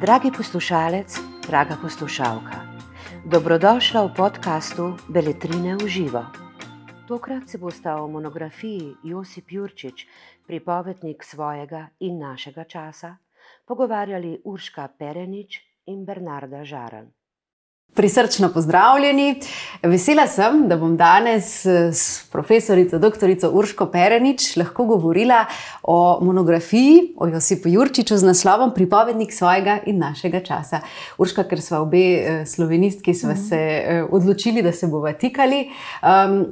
Dragi poslušalec, draga poslušalka, dobrodošla v podkastu Beletrine v živo. Tokrat se bosta o monografiji Josip Jurčič, pripovednik svojega in našega časa, pogovarjali Urška Perenič in Bernarda Žaran. Prisrčno pozdravljeni. Vesela sem, da bom danes s profesorico dr. Urško Perenič lahko govorila o monografiji o Josipu Jurčiču z naslovom Pripovednik svojega in našega časa. Urška, ker smo obe eh, slovenistki, smo se eh, odločili, da se bomo tikali. Um,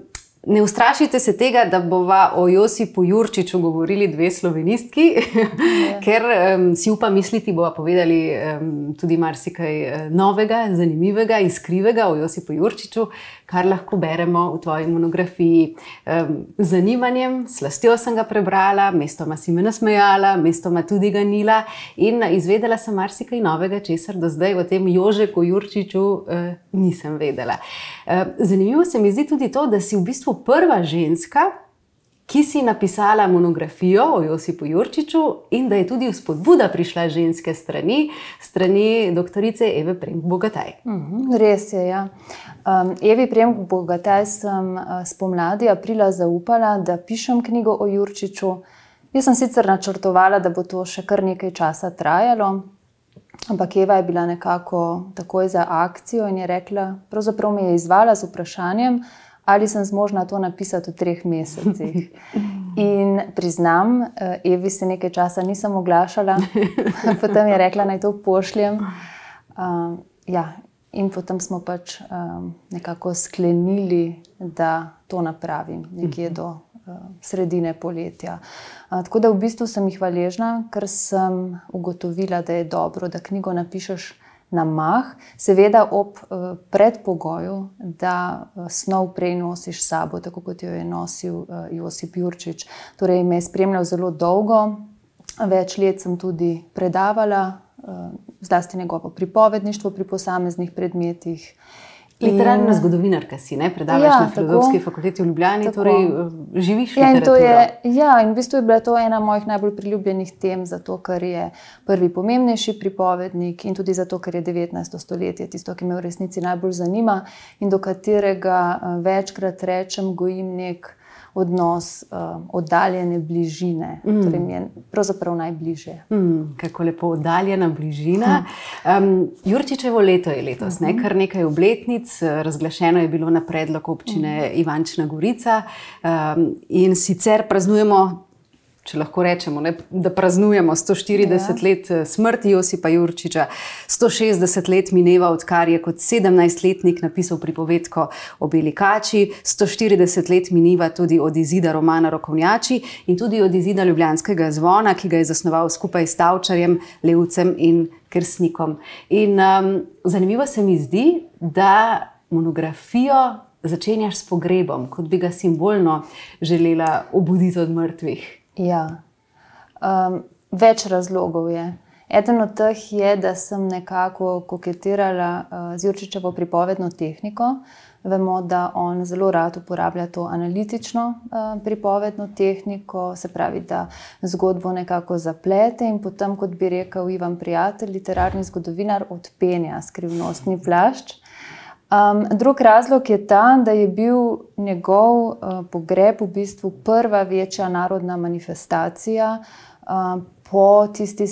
Ne ustrašite se tega, da bova o Josipu Jurčiču govorili dve slovenistki, ja. ker um, si upa misliti, bova povedali um, tudi marsikaj eh, novega, zanimivega in skrivega o Josipu Jurčiču, kar lahko beremo v tvoji monografiji. Um, zanimanjem, slastjo sem ga prebrala, mestoma si me nasmejala, mestoma tudi ganila in izvedela sem marsikaj novega, česar do zdaj o tem Jožeku Jurčiču uh, nisem vedela. Uh, zanimivo se mi zdi tudi to, da si v bistvu prva ženska, ki si napisala monografijo o Josipu Jurčiču in da je tudi vzpodbuda prišla ženske strani, strani dr. Eve Premk Bogataj. Mhm, res je. Ja. Um, Evi Premk Bogataj sem uh, spomladi aprila zaupala, da pišem knjigo o Jurčiču. Jaz sem sicer načrtovala, da bo to še kar nekaj časa trajalo. Ampak Eva je bila nekako takoj za akcijo in je rekla, pravzaprav me je izvala z vprašanjem, ali sem zmožna to napisati v treh mesecih. In priznam, eh, Evi se nekaj časa nisem oglašala, potem je rekla, naj to pošljem. Uh, ja, in potem smo pač um, nekako sklenili, da to napravim, nekje do uh, sredine poletja. Uh, tako da v bistvu sem jih hvaležna, ker sem ugotovila, da je dobro, da knjigo napišeš na mah, seveda ob uh, predpogoju, da uh, snov prej nosiš s sabo, tako kot jo je nosil uh, Josip Jurčič. Torej, me je spremljal zelo dolgo, več let sem tudi predavala, zlasti njegovo pripovedništvo pri posameznih predmetih. Literarna zgodovinarka si, ne? predavaš ja, na Filozofski fakulteti v Ljubljani, tako. torej eh, živiš ja, in je. Ja, in v bistvu je bila to ena mojih najbolj priljubljenih tem, zato ker je prvi pomembnejši pripovednik in tudi zato, ker je 19. stoletje tisto, ki me v resnici najbolj zanima in do katerega eh, večkrat rečem, gojim nek odnos uh, oddaljene bližine, mm. torej mi je pravzaprav najbližje. Mm, kako lepo oddaljena bližina. Um, Jurčičevo leto je letos, mm -hmm. ne? Mhm. kar nekaj obletnic, razglašeno je bilo na predlog občine mm. Ivančna Gorica um, in sicer praznujemo če lahko rečemo, ne, da praznujemo 140 ja. let eh, smrti Josipa Jurčiča, 160 let mineva, odkar je kot 17-letnik napisal pripovedko o Belikači, 140 let mineva tudi od izida romana Rokovnjači in tudi od izida Ljubljanskega zvona, ki ga je zasnoval skupaj s Tavčarjem, Levcem in Krsnikom. In um, zanimivo se mi zdi, da monografijo. Začenjaš s pogrebom, kot bi ga simbolno želela obuditi od mrtvih. Ja. Um, več razlogov je. Eden od teh je, da sem nekako koketirala uh, z Jurčičevo pripovedno tehniko. Vemo, da on zelo rad uporablja to analitično uh, pripovedno tehniko, se pravi, da zgodbo nekako zaplete in potem, kot bi rekel Ivan Prijatelj, literarni zgodovinar, odpenja skrivnostni plašč. Um, drug razlog je ta, da je bil njegov uh, pogreb v bistvu prva večja narodna manifestacija uh, po tisti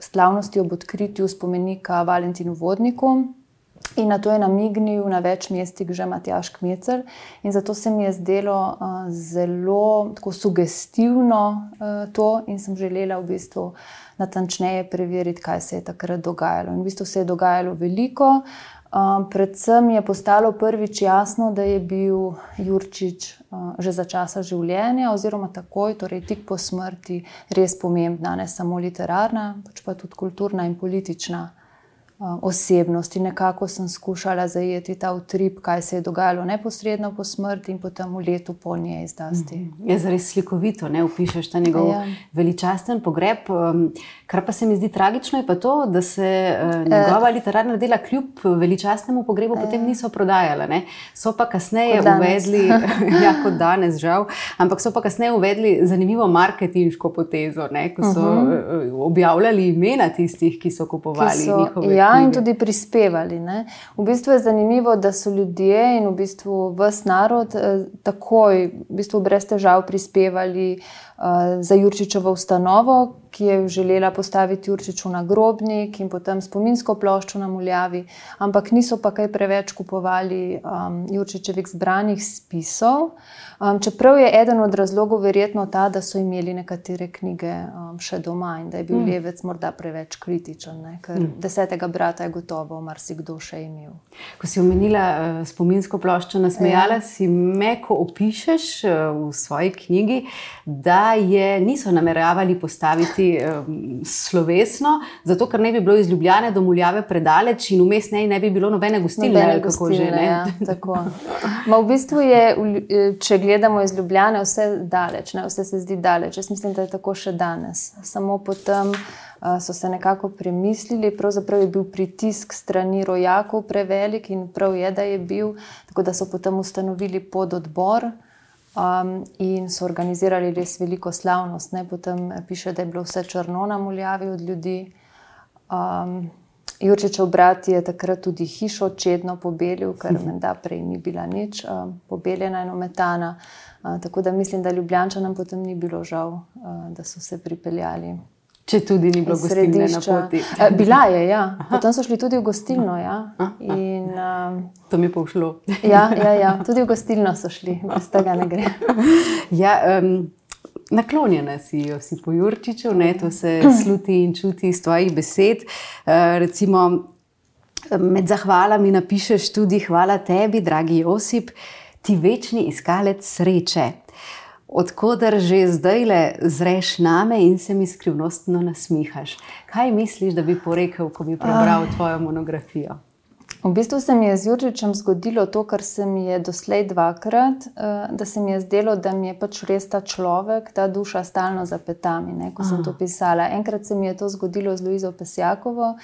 slavnosti ob odkritju spomenika Valentinu Vodniku. In na to je namignil na več mestih že Matjaš Kmecer. Zato se mi je zdelo uh, zelo sugestivno uh, to, in sem želela v bistvu natančneje preveriti, kaj se je takrat dogajalo. In v bistvu se je dogajalo veliko. Uh, predvsem je postalo prvič jasno, da je bil Jurčič uh, že za časa življenja, oziroma takoj, torej tik po smrti, res pomembna, ne samo literarna, pač pa tudi kulturna in politična osebnosti. Nekako sem skušala zajeti ta utrip, kaj se je dogajalo neposredno po smrti in potem v letu po njej izdasti. Mhm. Je res slikovito, ne upišeš ta njegov ja. veličasten pogreb. Kar pa se mi zdi tragično, je pa to, da se uh, njegova eh. literarna dela kljub veličastnemu pogrebu eh. potem niso prodajala. Ne? So pa kasneje uvedli, ja, kot danes, žal, ampak so pa kasneje uvedli zanimivo marketinško potezo, ne? ko so uh -huh. objavljali imena tistih, ki so kupovali ki so, njihove. Ja, in tudi prispevali. Ne? V bistvu je zanimivo, da so ljudje in v bistvu vse narod eh, takoj, v bistvu brez težav, prispevali za Jurčičevo ustanovo, ki je želela postaviti Jurčiču na grobnik in potem spominsko ploščo na Muljavi, ampak niso pa kaj preveč kupovali um, Jurčičevih zbranih spisov. Um, čeprav je eden od razlogov verjetno ta, da so imeli nekatere knjige um, še doma in da je bil mm. Levec morda preveč kritičen, ne? ker mm. desetega brata je gotovo marsikdo še imel. Ko si omenila uh, spominsko ploščo, nasmejala ja. si me, ko opišeš uh, v svoji knjigi, da je niso nameravali postaviti um, slovesno, zato ker ne bi bilo iz Ljubljane do Muljave predaleč in vmes ne, ne bi bilo nobene gostilne. Nobene gostilne ja, v bistvu je, če gledamo, iz Ljubljana, vse daleč, ne? vse se zdi daleč. Jaz mislim, da je tako še danes. Samo potem uh, so se nekako premislili, pravzaprav je bil pritisk strani rojakov prevelik in prav je, da je bil, tako da so potem ustanovili pododbor. Um, in so organizirali res veliko slavnost. Ne? Potem piše, da je bilo vse črno na muljavi od ljudi. Um, Jurčičev brat je takrat tudi hišo čedno pobelil, ker mhm. menda prej ni bila nič uh, pobeljena in ometana. Uh, tako da mislim, da Ljubljančanom potem ni bilo žal, uh, da so se pripeljali. Če tudi ni bilo gostilne na poti. Bila je, ja. Potem so šli tudi v gostilno. Ja. In, um, to mi je pa všlo. ja, ja, ja, tudi v gostilno so šli, brez tega ne gre. ja, um, naklonjena si jo, si po Jurčiču, ne, to se sluti in čuti iz tvojih besed. Uh, recimo, med zahvalami napišeš tudi hvala tebi, dragi Josip, ti večni iskalec sreče. Odkudar že zdaj le zreš name in se mi skrivnostno nasmihaš. Kaj misliš, da bi porekel, ko bi prebral tvojo monografijo? V bistvu se mi je z Jurčičem zgodilo to, kar se mi je doslej dvakrat, eh, da se mi je zdelo, da mi je pač res ta človek, ta duša stalno za petami, ne, ko sem to pisala. Enkrat se mi je to zgodilo z Luizo Pesjakovo.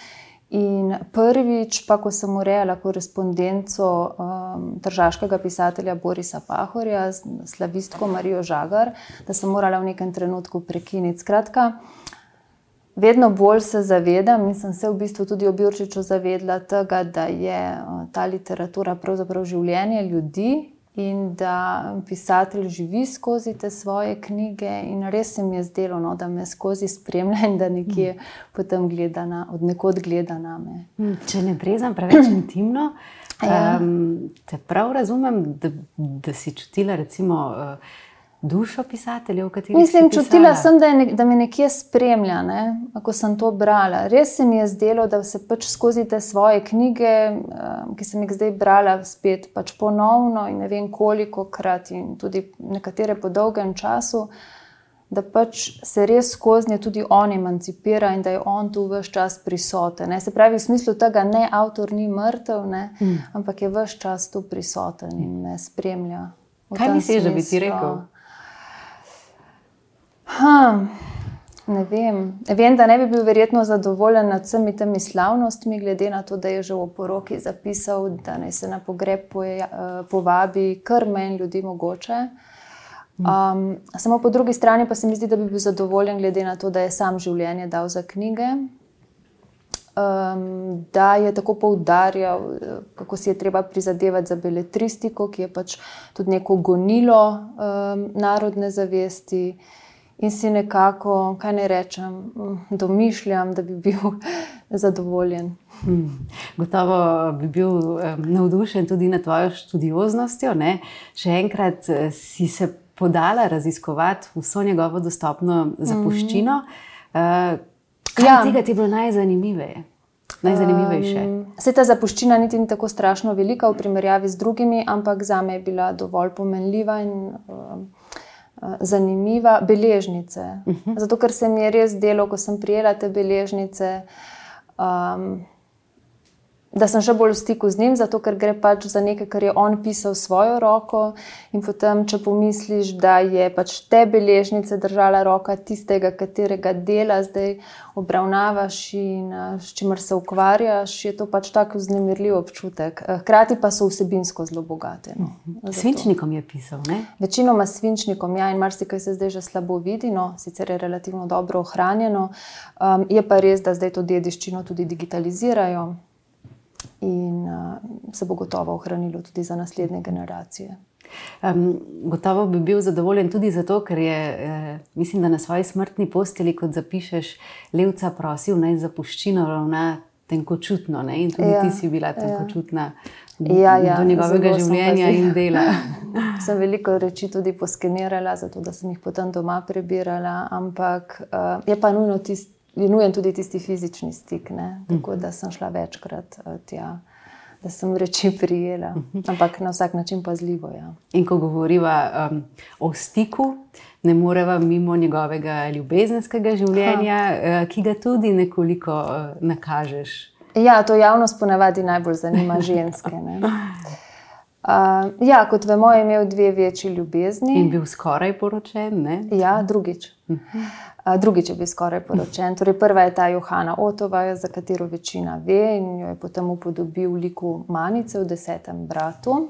In prvič, pa ko sem urejala korespondenco um, državskega pisatelja Borisa Pahorja, slavistko Marijo Žagar, da sem morala v nekem trenutku prekiniti. Skratka, uh, vedno bolj se zavedam in sem se v bistvu tudi ob Jurčiču zavedla tega, da je ta literatura pravzaprav življenje ljudi in da pisatelj živi skozi te svoje knjige. In res se mi je zdelo, no, da me skozi spremlja in da nekje mm. potem gleda na, od nekod gleda na me. Hm, če ne brezam preveč intimno. Ja. Um, te prav razumem, da, da si čutila, recimo, uh, dušo pisateljev, kateri ste? Mislim, čutila sem, da, nek, da me nekje spremlja, ne? ko sem to brala. Res se mi je zdelo, da se pač skozi te svoje knjige, um, ki sem jih zdaj brala, spet pač ponovno in ne vem koliko krat, in tudi nekatere po dolgem času. Da pač se res skozi nje tudi on emancipira in da je on tu vse čas prisoten. Ne? Se pravi, v smislu tega, da avtor ni mrtev, mm. ampak je vse čas tu prisoten in me spremlja. Kaj misliš, da bi ti rekel? Ha, ne vem. vem, da ne bi bil verjetno zadovoljen nad vsemi temi slavnostmi, glede na to, da je že v poroki zapisal, da naj se na pogreb eh, povabi kar manj ljudi mogoče. Um, samo po drugi strani pa se mi zdi, da bi bil zadovoljen, glede na to, da je sam življenje dal za knjige. Um, da je tako poudarjal, kako si je treba prizadevati za beletristiko, ki je pač tudi neko gonilo um, narodne zavesti. Uh, in si nekako, kaj ne rečem, domišljam, da bi bil zadovoljen. Hmm. Gotovo bi bil um, navdušen tudi nad tvojo študioznostjo. Ne? Še enkrat eh, si se podala raziskovati vso njegovo dostopno zapuščino. Mm -hmm. uh, kaj ja. tega ti je bilo najzanimiveje? Najzanimivejše. Um, se ta zapuščina niti ni tako strašno velika v primerjavi z drugimi, ampak za me je bila dovolj pomenljiva in um, zanimiva, beležnice. Uh mhm. -huh. Zato, ker se mi je res delo, ko sem prijela te beležnice. Um, da sem še bolj v stiku z njim, zato ker gre pač za nekaj, kar je on pisal s svojo roko. In potem, če pomisliš, da je pač te beležnice držala roka tistega, katerega dela zdaj obravnavaš in s čimer se ukvarjaš, je to pač tako vznemirljiv občutek. Hkrati pa so vsebinsko zelo bogate. No, svinčnikom je pisal, ne? Večinoma svinčnikom, ja, in marsikaj se zdaj že slabo vidi, no, sicer je relativno dobro ohranjeno. Um, je pa res, da zdaj to dediščino tudi digitalizirajo in uh, se bo gotovo ohranilo tudi za naslednje generacije. Um, gotovo bi bil zadovoljen tudi zato, ker je, eh, mislim, da na svoji smrtni posteli, kot zapišeš, Levca prosil naj zapuščino ravna tenkočutno. Ne? In tudi ja, ti si bila ja. tenkočutna ja, ja, do njegovega življenja in dela. sem veliko reči tudi poskenirala, zato da sem jih potem doma prebirala, ampak uh, je pa nujno tisto je nujen tudi tisti fizični stik. Ne? Tako da sem šla večkrat uh, tja, da sem reči prijela, ampak na vsak način pazljivo. Ja. In ko govoriva um, o stiku, ne moreva mimo njegovega ljubezenskega življenja, uh, ki ga tudi nekoliko uh, nakažeš. Ja, to javnost ponavadi najbolj zanima ženske. Uh, ja, kot vemo, je imel dve večji ljubezni. In bil skoraj poročen. Ne? Ja, drugič. Uh drugič je bil skoraj poročen. Torej, prva je ta Johana Otova, za katero večina ve in jo je potem upodobil v liku Manice v desetem bratu.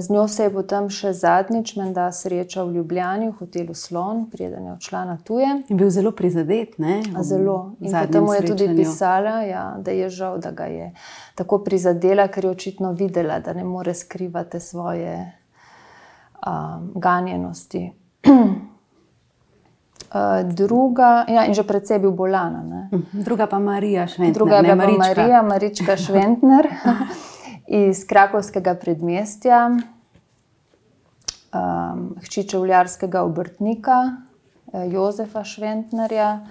Z njo se je potem še zadnjič menda srečal v Ljubljani, v hotelu Slon, preden je odšla na tuje. Je bil zelo prizadet. Ne? Zelo. In potem mu je tudi pisala, ja, da je žal, da ga je tako prizadela, ker je očitno videla, da ne more skrivati svoje um, ganjenosti. Uh, druga, ja, in že predvsej bil bolana. Ne. Mhm. Druga pa Marija Šventner. Druga je pa Marija, Marička Šventner iz Krakovskega predmestja, um, hči čevljarskega obrtnika eh, Jozefa Šventnerja.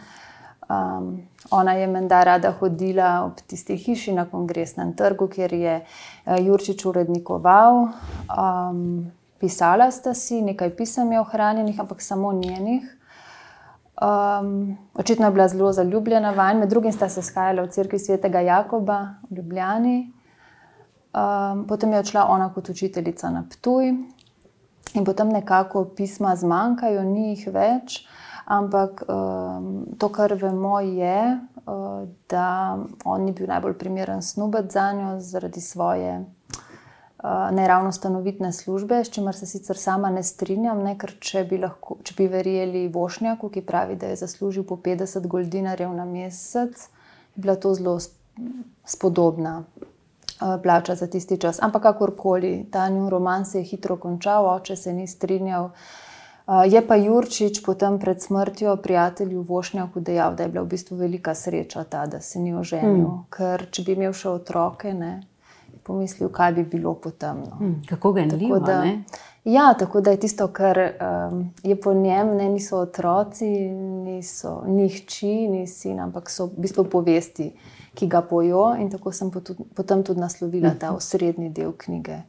Um, ona je menda rada hodila ob tisti hiši na kongresnem trgu, kjer je uh, Jurčič urednikoval. Um, pisala sta si, nekaj pisem je ohranjenih, ampak samo njenih. Um, očitno je bila zelo zaljubljena vanj, med drugim sta se skajala v crkvi svetega Jakoba v Ljubljani. Um, potem je odšla ona kot učiteljica na Ptuj in potem nekako pisma zmanjkajo, ni jih več. Ampak um, to, kar vemo, je, uh, da on ni bil najbolj primeren snubec za njo zaradi svoje Eh, ne ravno stanovitne službe, s čimer se sicer sama ne strinjam, ne, ker če bi, lahko, če bi verjeli Vošnjaku, ki pravi, da je zaslužil po 50 goldinarjev na mesec, je bila to zelo spodobna uh, plača za tisti čas. Ampak kakorkoli, ta njun roman se je hitro končal, oče se ni strinjal. Uh, je pa Jurčič potem pred smrtjo prijatelju Vošnjaku dejal, da je bila v bistvu velika sreča ta, da se ni oženil, hmm. ker če bi imel še otroke, ne, pomislil, kaj bi bilo potem. No. Hmm, kako ga je nalivo? Ja, tako da je tisto, kar um, je po njem, ne niso otroci, niso nihči, ni sin, ampak so v bistvu povesti, ki ga pojo. In tako sem potem tudi naslovila ta mhm. osrednji del knjige.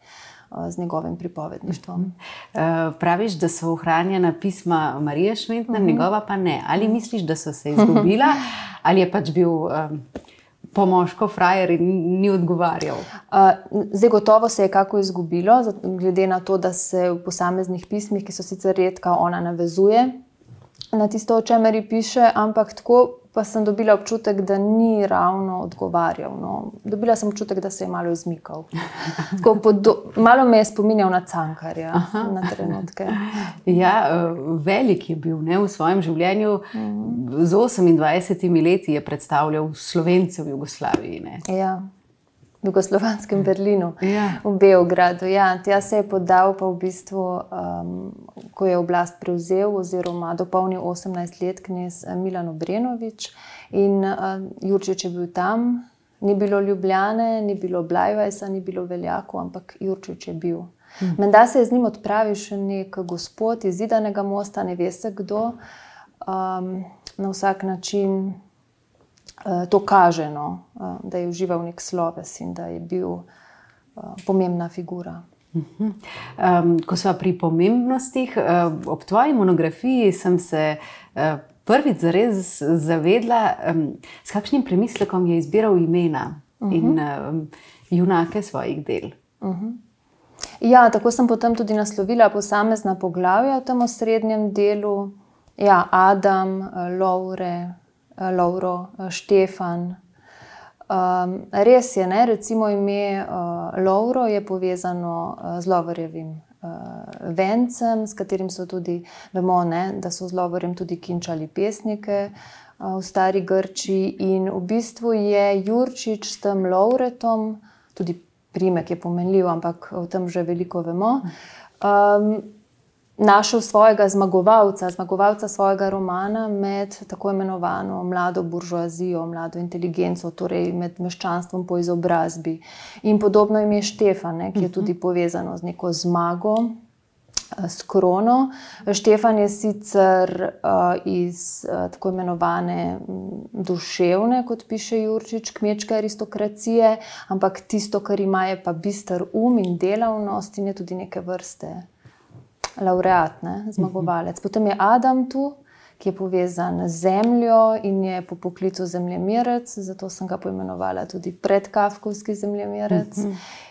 Uh, z njegovim pripovedništvom. Uh, praviš, da so ohranjena pisma Marije Šmitna, uh mhm. -huh. njegova pa ne. Ali misliš, da so se izgubila, ali je pač bil um, pomožko frajer in ni odgovarjal. Uh, zdaj, gotovo se je kako izgubilo, glede na to, da se v posameznih pismih, ki so sicer redka, ona navezuje na tisto, o čemer piše, ampak tako pa sem dobila občutek, da ni ravno odgovarjal. No. Dobila sem občutek, da se je malo izmikal. Podo, malo me je spominjal na cankarja, Aha. na trenutke. Ja, eh, velik je bil ne, v svojem življenju. Mhm. Z 28 leti je predstavljal slovence v Jugoslaviji. Ne. Ja jugoslovanskem Berlinu, ja. v Beogradu. Ja, tja se je podal, pa v bistvu, um, ko je oblast prevzel, oziroma dopolnil 18 let, knjez eh, Milan Obrenovič in uh, Jurčič je bil tam. Ni bilo Ljubljane, ni bilo Blajvajsa, ni bilo Veljako, ampak Jurčič je bil. Hm. Menda se je z njim odpravil še nek gospod iz Zidanega mosta, ne veste kdo. Um, na vsak način Eh, to kaže, no, eh, da je užival nek sloves in da je bil eh, pomembna figura. Um, ko smo pri pomembnostih, ob tvoji monografiji sem se prvič zares zavedla, um, s kakšnim premislekom je izbiral imena. uh -huh. in um, junake svojih del. Uh -huh. Ja, tako sem potem tudi naslovila posamezna poglavja v tem srednjem delu. Ja, Adam, Laure, Lauro, Štefan. Um, res je, ne? recimo ime uh, Lauro je povezano uh, z Lovorjevim uh, vencem, s katerim so tudi, vemo, ne? da so z Lovorjem tudi kinčali pesnike uh, v Stari Grči. In v bistvu je Jurčič s tem Lauretom, tudi primek je pomenljiv, ampak o tem že veliko vemo. Um, našel svojega zmagovalca, zmagovalca svojega romana med tako imenovano mlado buržoazijo, mlado inteligenco, torej med meščanstvom po izobrazbi. In podobno ime Štefane, ki je tudi povezano z neko zmago. S krono. Štefan je sicer uh, iz uh, tako imenovane duševne, kot piše Jurčič, kmečke aristokracije, ampak tisto, kar ima, je pa bistr um in delavnost in je tudi neke vrste laureat, ne, zmagovalec. Potem je Adam tu, ki je povezan z zemljo in je po poklicu zemljemerec, zato sem ga poimenovala tudi predkavkovski zemljemerec.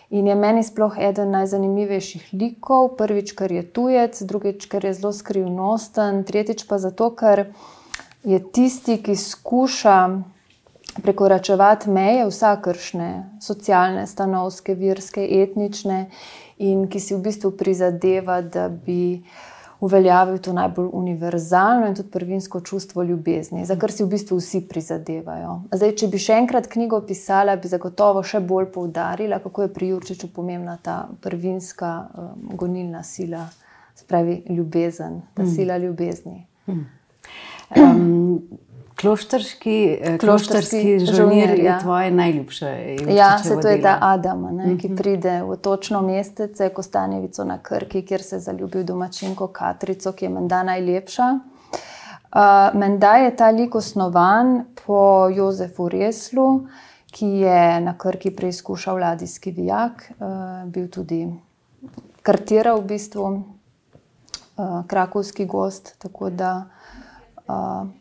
In je meni sploh eden najzanimivejših likov, prvič, ker je tujec, drugič, ker je zelo skrivnosten, tretjič pa zato, ker je tisti, ki skuša prekoračevati meje vsakršne socialne, stanovske, virske, etnične in ki si v bistvu prizadeva, da bi uveljavil to najbolj univerzalno in tudi prvinsko čustvo ljubezni, za kar si v bistvu vsi prizadevajo. Zdaj, če bi še enkrat knjigo pisala, bi zagotovo še bolj poudarila, kako je pri Jurčiču pomembna ta prvinska um, gonilna sila, spravi ljubezen, ta mm. sila ljubezni. Mm. Um, Kloštrski, eh, kloštrski žurnir je ja. tvoje najljubše. Ja, se to je ta Adam, ne, mm -hmm. ki mhm. pride v točno mestece, Kostanjevico na Krki, kjer se je zaljubil domačinko Katrico, ki je menda najlepša. Uh, menda je ta lik osnovan po Jozefu Reslu, ki je na Krki preizkušal vladijski vijak, uh, bil tudi kartiral v bistvu uh, krakovski gost. Tako da Uh,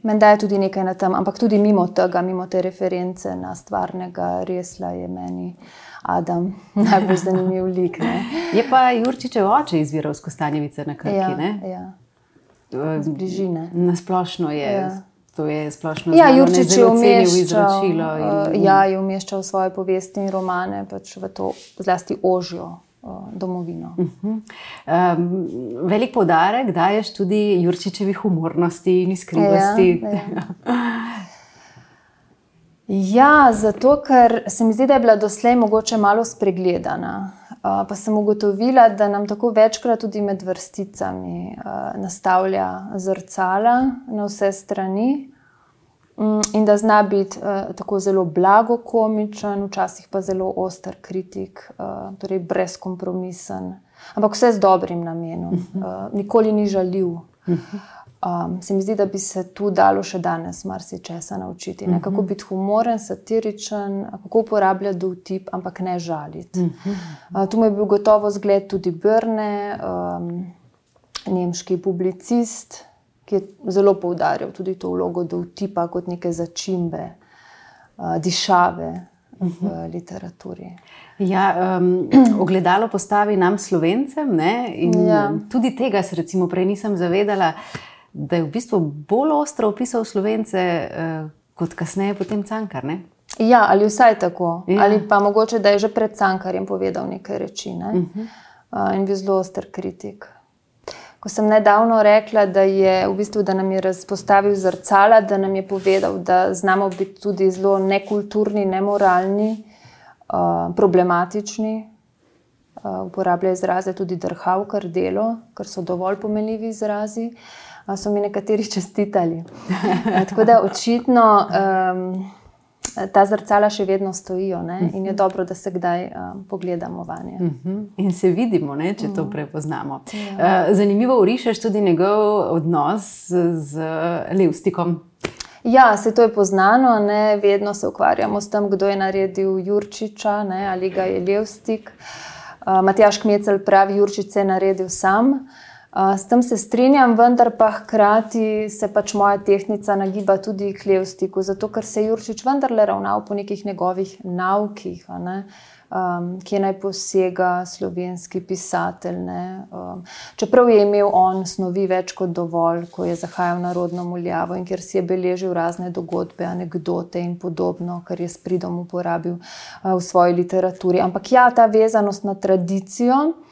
Menda je tudi nekaj na tem, ampak tudi mimo tega, mimo te reference na stvarnega resla, je meni Adam najbolj zanimiv lik. Ne. Je pa Jurčičev oče izviral z Kostanjevice na Krki. Ja, ja. Z bližine. Na splošno je. Ja. To je splošno ja, Jurčič je umeščal, in... uh, ja, je umeščal svoje povesti in romane pač v to zlasti ožjo domovino. Uh -huh. um, velik podarek daješ tudi Jurčičevi humornosti in iskrivosti. Ja, ja. ja, zato ker se mi zdi, da je bila doslej mogoče malo spregledana. Uh, pa sem ugotovila, da nam tako večkrat tudi med vrsticami uh, nastavlja zrcala na vse strani. Mm, in da zna biti uh, tako zelo blago komičen, včasih pa zelo oster kritik, uh, torej brezkompromisen, ampak vse z dobrim namenom, uh, nikoli ni žaljiv. Um, se mi zdi, da bi se tu dalo še danes marsikaj naučiti. Ne? Kako biti humoren, satiričen, kako uporabljati dovtip, ampak ne žaliti. Uh, tu mi je bil gotovo zgled tudi Brne, um, nemški publicist ki je zelo poudarjal tudi to vlogo dovtipa kot neke začimbe, uh, dišave v mhm. literaturi. Ja, um, ogledalo postavi nam, slovencem, ja. tudi tega se recimo prej nisem zavedala, da je v bistvu bolj ostro opisal slovence uh, kot kasneje potem Cankar. Ne? Ja, ali vsaj tako. Ja. Ali pa mogoče, da je že pred Cankarjem povedal nekaj reči ne? uh -huh. uh, in bil zelo oster kritik. Ko sem nedavno rekla, da, je, v bistvu, da nam je razpostavil zrcala, da nam je povedal, da znamo biti tudi zelo nekulturni, nemoralni, uh, problematični. Uh, uporablja izraze tudi drhav, kar delo, ker so dovolj pomenljivi izrazi. Uh, so mi nekateri čestitali. Tako da očitno. Um, ta zrcala še vedno stojijo ne? in je mhm. dobro, da se kdaj um, pogledamo vanje. Mhm. In se vidimo, ne, če to mhm. prepoznamo. Ja. Uh, zanimivo urišeš tudi njegov odnos z Levstikom. Ja, se to je poznano, ne? vedno se ukvarjamo s tem, kdo je naredil Jurčiča ne? ali ga je Levstik. Uh, Matjaš Kmecel pravi, Jurčič je naredil sam. S tem se strinjam, vendar pa hkrati se pač moja tehnika nagiba tudi k levstiku, zato ker se je Jurčič vendarle ravnal po nekih njegovih naukih. Ne? Um, kje naj posega slovenski pisatelj. Um, čeprav je imel on snovi več kot dovolj, ko je zahajal na rodno muljavo in ker si je beležil razne dogodbe, anekdote in podobno, kar je s pridom uporabil uh, v svoji literaturi. Ampak ja, ta vezanost na tradicijo.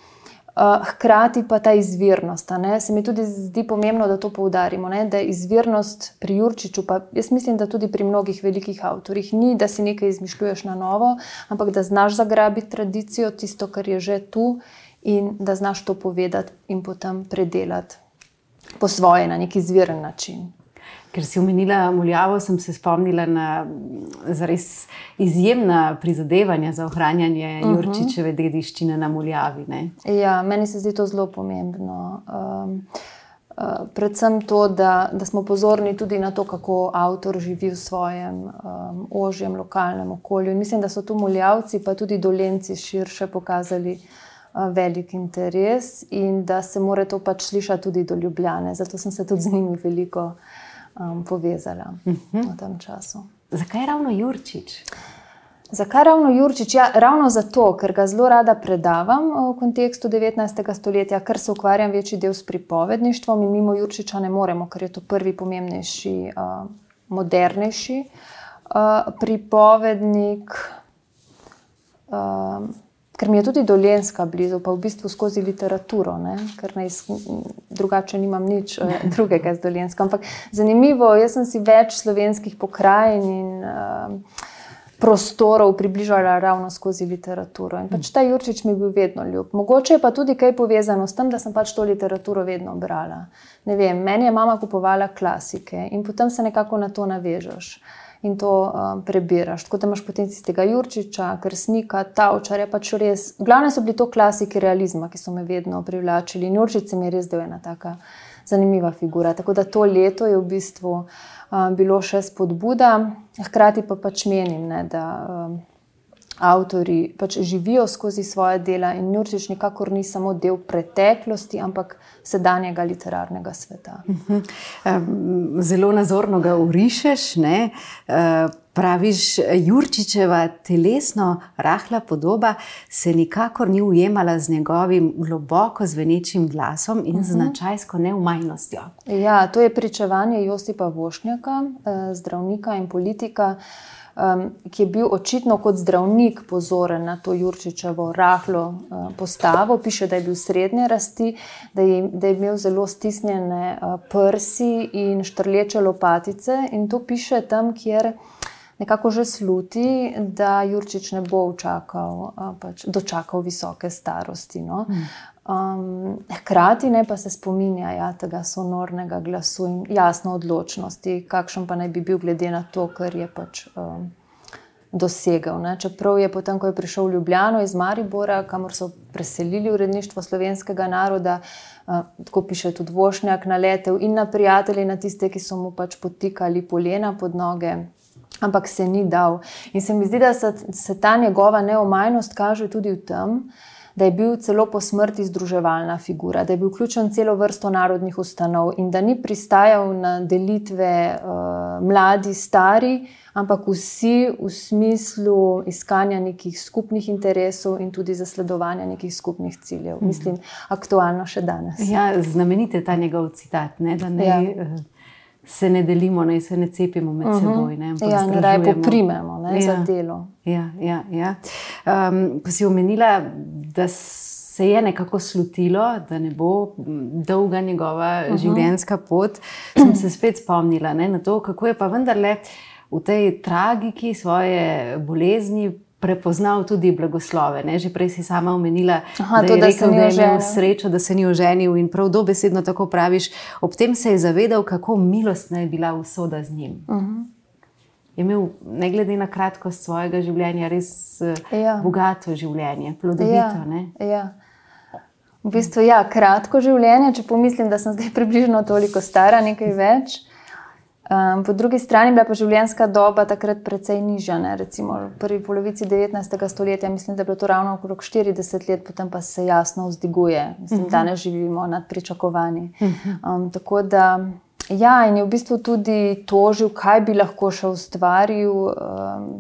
Uh, hkrati pa ta izvirnost. Se mi tudi zdi pomembno, da to poudarimo, ne? da je izvirnost pri Jurčiču, pa jaz mislim, da tudi pri mnogih velikih avtorjih, ni, da si nekaj izmišljuješ na novo, ampak da znaš zagrabiti tradicijo, tisto, kar je že tu, in da znaš to povedati in potem predelati po svoje, na neki izviren način. Ker si omenila Muljavo, sem se spomnila na res izjemna prizadevanja za ohranjanje uh mhm. -huh. Jurčičeve dediščine na Muljavi. Ne? Ja, meni se zdi to zelo pomembno. Um, Uh, predvsem to, da, da smo pozorni tudi na to, kako avtor živi v svojem um, ožjem lokalnem okolju. In mislim, da so tu muljavci, pa tudi dolenci širše pokazali uh, velik interes in da se mora to pač slišati tudi do Ljubljane. Zato sem se tudi z njimi veliko uh, um, povezala uh mhm. -huh. v tem času. Zakaj ravno Jurčič? Zakaj ravno Jurčič? Ja, ravno zato, ker ga zelo rada predavam v kontekstu 19. stoletja, ker se ukvarjam večji del s pripovedništvom in mimo Jurčiča ne moremo, ker je to prvi pomembnejši, uh, modernejši uh, pripovednik. Uh, ker mi je tudi dolenska blizu, pa v bistvu skozi literaturo, ne? ker ne iz, drugače nimam nič uh, drugega z dolenska. Ampak zanimivo, jaz sem si več slovenskih pokrajin in uh, prostorov približala ravno skozi literaturo. In pač ta Jurčič mi je bil vedno ljub. Mogoče je pa tudi kaj povezano s tem, da sem pač to literaturo vedno brala. Ne vem, meni je mama kupovala klasike in potem se nekako na to navežeš in to um, prebiraš. Tako da imaš potem tistega Jurčiča, Krsnika, Tavčarja, pač res. Glavne so bili to klasiki realizma, ki so me vedno privlačili. In Jurčič mi je res del ena taka zanimiva figura. Tako da to leto je v bistvu um, bilo še spodbuda, hkrati pa pač menim, ne, da. Um, avtori pač živijo skozi svoje dela in Jurčič nikakor ni samo del preteklosti, ampak sedanjega literarnega sveta. Mhm. Zelo nazorno ga urišeš. Ne? E, praviš, Jurčičeva telesno rahla podoba se nikakor ni ujemala z njegovim globoko zvenečim glasom in uh -huh. značajsko neumajnostjo. Ja, to je pričevanje Josipa Vošnjaka, e, zdravnika in politika um, ki je bil očitno kot zdravnik pozoren na to Jurčičevo rahlo uh, postavo. Piše, da je bil srednje rasti, da je, da je imel zelo stisnjene uh, prsi in štrleče lopatice. In to piše tam, kjer. Nekako že sluti, da Jurčič ne bo čakal, pač dočakal visoke starosti. No? Um, hkrati ne pa se spominja ja, tega sonornega glasu in jasno odločnosti, kakšen pa naj bi bil, glede na to, kar je pač um, dosegel. Ne. Čeprav je potem, ko je prišel v Ljubljano iz Maribora, kamor so preselili uredništvo slovenskega naroda, uh, tako piše tudi Vošnjak, naletel in na prijatelje, na tiste, ki so mu pač potikali polena pod noge. Ampak se ni dal. In se mi zdi, da se, se ta njegova neomajnost kaže tudi v tem, da je bil celo po smrti združevalna figura, da je bil vključen celo vrsto narodnih ustanov in da ni pristajal na delitve uh, mladi, stari, ampak vsi v smislu iskanja nekih skupnih interesov in tudi zasledovanja nekih skupnih ciljev. Mhm. Mislim, aktualno še danes. Ja, znamenite ta njegov citat. Ne, ja. uh, se ne delimo, ne se ne cepimo med uh mhm. -huh. seboj. Ne, ja, ne raje poprimemo ne, ja. za delo. Ja, ja, ja. Um, ko si omenila, da se je nekako slutilo, da ne bo dolga njegova uh mhm. -huh. življenjska pot, sem se spet spomnila ne, na to, kako je pa vendarle v tej tragiki svoje bolezni prepoznal tudi blagoslove. Ne? Že prej si sama omenila, Aha, da, to, da, rekel, da je imel srečo, da se ni oženil in prav dobesedno tako praviš. Ob tem se je zavedal, kako milostna je bila usoda z njim. Uh mhm. -huh. Je imel, ne glede na kratkost svojega življenja, res eh, ja. bogato življenje, plodovito. Ja. Ja. V bistvu je ja, kratko življenje, če pomislim, da sem zdaj približno toliko stara, nekaj več. Um, po drugi strani je bila pa življenjska doba takrat precej nižja. Ne? Recimo v prvi polovici 19. stoletja, mislim, da je bilo to ravno okrog 40 let, potem pa se jasno vzdiguje. Mislim, uh mhm. -huh. Danes živimo nad pričakovanji. Um, tako da, ja, in je v bistvu tudi tožil, kaj bi lahko še ustvaril. Um,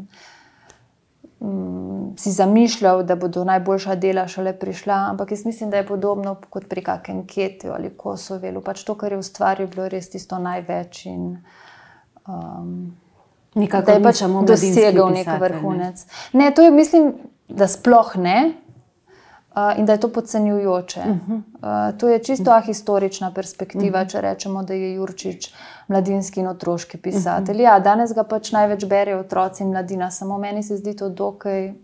si zamišljal, da bodo najboljša dela šele prišla, ampak jaz mislim, da je podobno kot pri kakšnem Ketju ali Kosovelu. Pač to, kar je ustvaril, je bilo res tisto največ. In, um, Nikakor da je pač dosegel nek vrhunec. Ne? ne, to je, mislim, da sploh ne. Uh, in da je to podcenjujoče. Uh -huh. uh, to je čisto uh -huh. historična perspektiva, uh -huh. če rečemo, da je Jurčič mladinski in otroški pisatelj. Uh -huh. ja, danes ga pač največ berejo otroci in mladina, samo meni se zdi to dokaj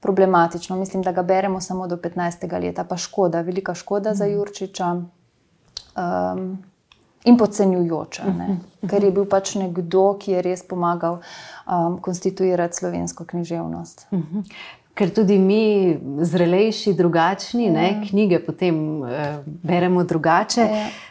problematično. Mislim, da ga beremo samo do 15. leta, pa škoda, velika škoda uh -huh. za Jurčiča. Um, In podcenjujoča, uh -huh. ker je bil pač nekdo, ki je res pomagal um, konstituirati slovensko književnost. Ker tudi mi, zrelejši, drugačni, ne, ja. knjige potem uh, beremo drugače.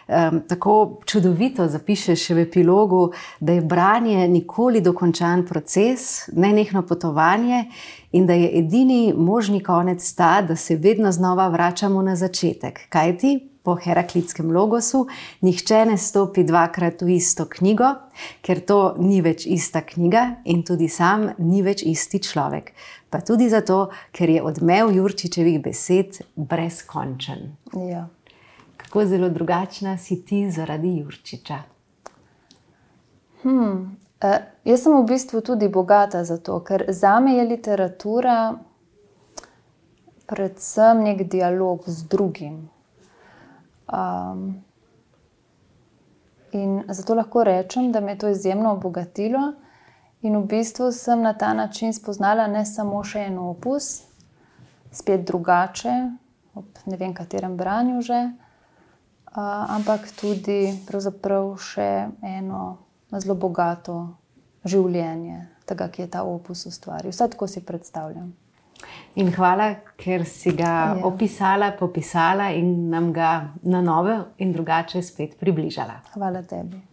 Um, tako čudovito zapišeš v epilogu, da je branje nikoli dokončan proces, ne nekno potovanje in da je edini možni konec ta, da se vedno znova vračamo na začetek. Kaj ti? Po heraklitskem logosu, nihče ne stopi dvakrat v isto knjigo, ker to ni več ista knjiga in tudi sam ni več isti človek pa tudi zato, ker je odmev Jurčičevih besed brezkončen. Ja. Kako zelo drugačna si ti zaradi Jurčiča? Hmm. Uh, jaz sem v bistvu tudi bogata zato, ker za me je literatura predvsem nek dialog z drugim. Um, in zato lahko rečem, da me je to izjemno obogatilo. In v bistvu sem na ta način spoznala ne samo še en opus, spet drugače, ob ne vem katerem branju že, uh, ampak tudi še eno zelo bogato življenje tega, ki je ta opus ustvaril. Vse tako si predstavljam. In hvala, ker si ga ja. opisala, popisala in nam ga na novo in drugače spet približala. Hvala tebi.